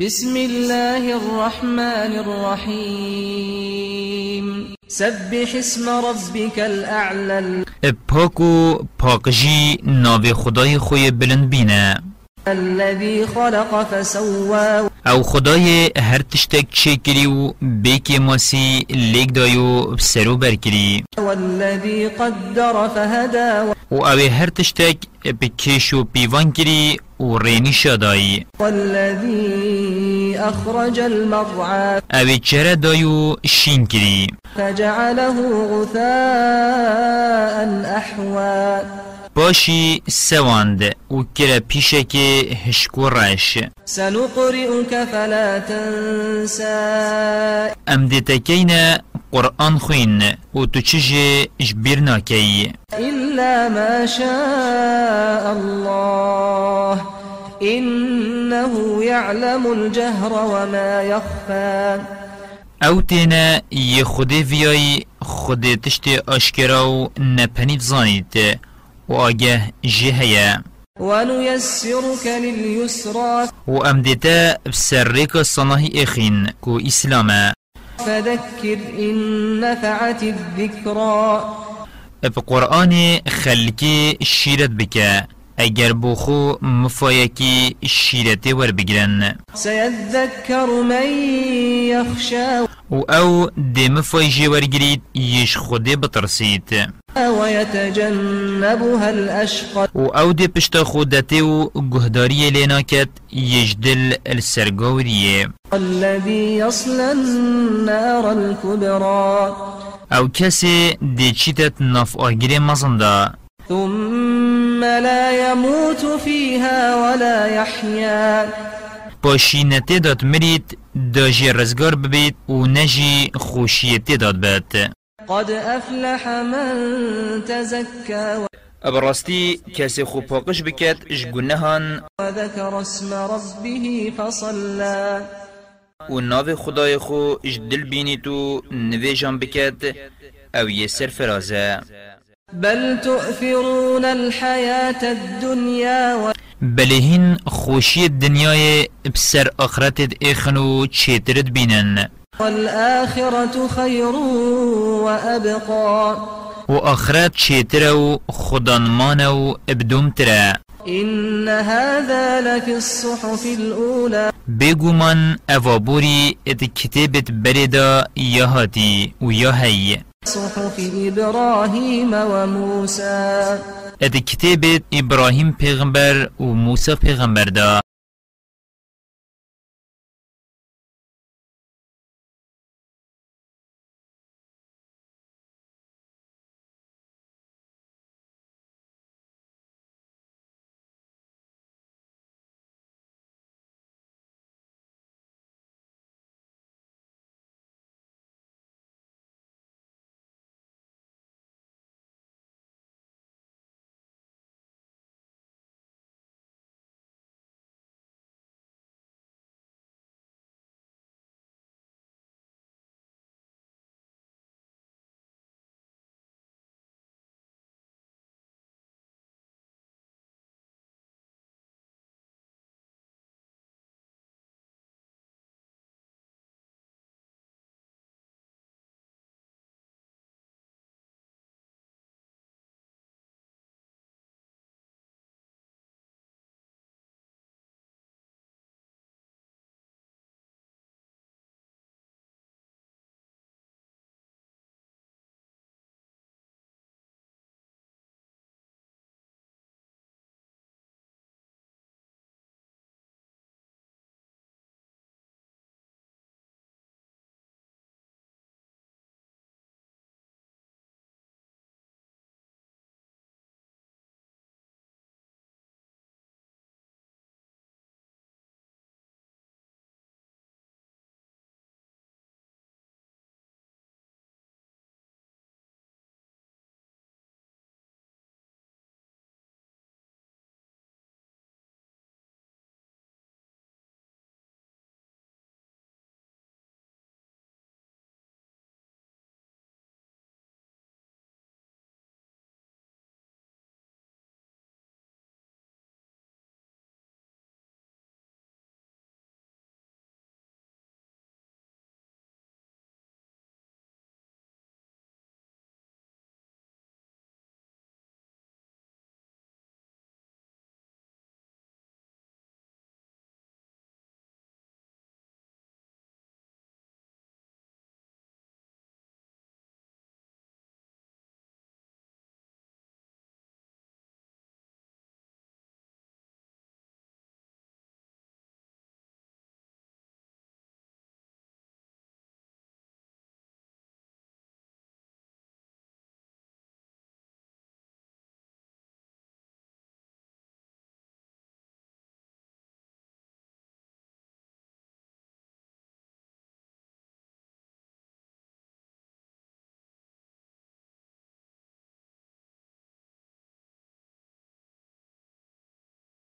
بسم الله الرحمن الرحيم. سبح اسم ربك الأعلى. پاکو پاکجی ناو خدای خوی بلند بینه الذي خلق فسوى. أو خدای هر تشتک چه کری و بیک ماسی لیک دایو سرو بر کری والذي قدر فهدى. و أو هر تشتک بکش و پیوان کری و رینی شادایی والذي أخرج المرعى چره دایو شین کری فجعله غثاء أحوى. باشی سواند و کرا پیشک هشکو رش سنقرئك فلا تنسى. دیتکین قرآن خوین و تو چجه جبیر ناکی إلا ما شاء إنه يعلم الجهر وما يخفى. أو تینا یه خوده ویای خوده تشت آشکرا و نپنید زانید و آگه جهه ونيسرك لليسرى. و ام دیتا بسرک صناهی اخین کو اسلام فذكر إن نفعت الذكرى. اب قرآن خلکی شیرت بکه اگر بوخو مفایکی شیرت ور بگرن سيذكر من يخشى و أو دی مفای ورگرید یش خوده بترسید. ويتجنبها الأشقى و أو دی پشتا خودتی و گهداری لیناکت یش دل السرگوریه الذي يصلى النار الكبرى. أو کسی دی چیتت ناف آگیر مزنده. ثم لا يموت فيها ولا يحيا. پاشینته داد مرید داجی رزگار ببید و نجی خوشیته داد بید قد أفلح من تزكى ابراستی کسی خوب پاکش بکد اش گنهان وذكر اسم ربه فصلى و ناو خدای خو اش دل بینی تو نویجان بکد أو یه سر فرازه. بل تؤثرون الحياة الدنيا بلهین خوشی دنیای بسر آخرتت ایخنو چیترت بینن. والآخرة خير وأبقى و آخرت چیتر و خدانمان و ابدوم تره إن هذا لفي الصحف الأولى. بگو من اوابوری ات کتابت بردا یا هاتی و یا هی. صحف إبراهيم وموسى. ات کتابت ابراهیم پیغمبر و پیغمبر دا.